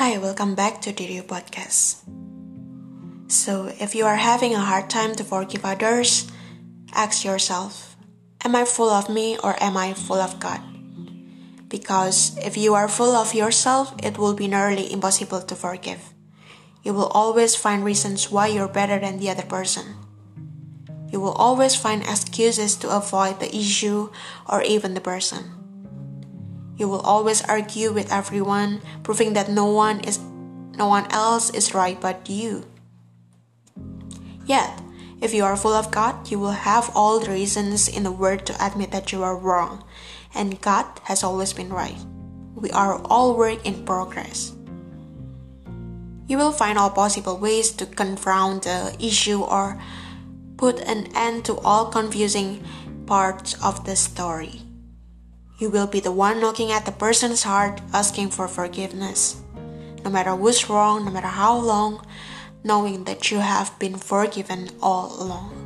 Hi, welcome back to Dirio Podcast. So, if you are having a hard time to forgive others, ask yourself Am I full of me or am I full of God? Because if you are full of yourself, it will be nearly impossible to forgive. You will always find reasons why you're better than the other person. You will always find excuses to avoid the issue or even the person. You will always argue with everyone, proving that no one is no one else is right but you. Yet, if you are full of God, you will have all the reasons in the world to admit that you are wrong, and God has always been right. We are all work in progress. You will find all possible ways to confront the issue or put an end to all confusing parts of the story. You will be the one knocking at the person's heart asking for forgiveness. No matter who's wrong, no matter how long, knowing that you have been forgiven all along.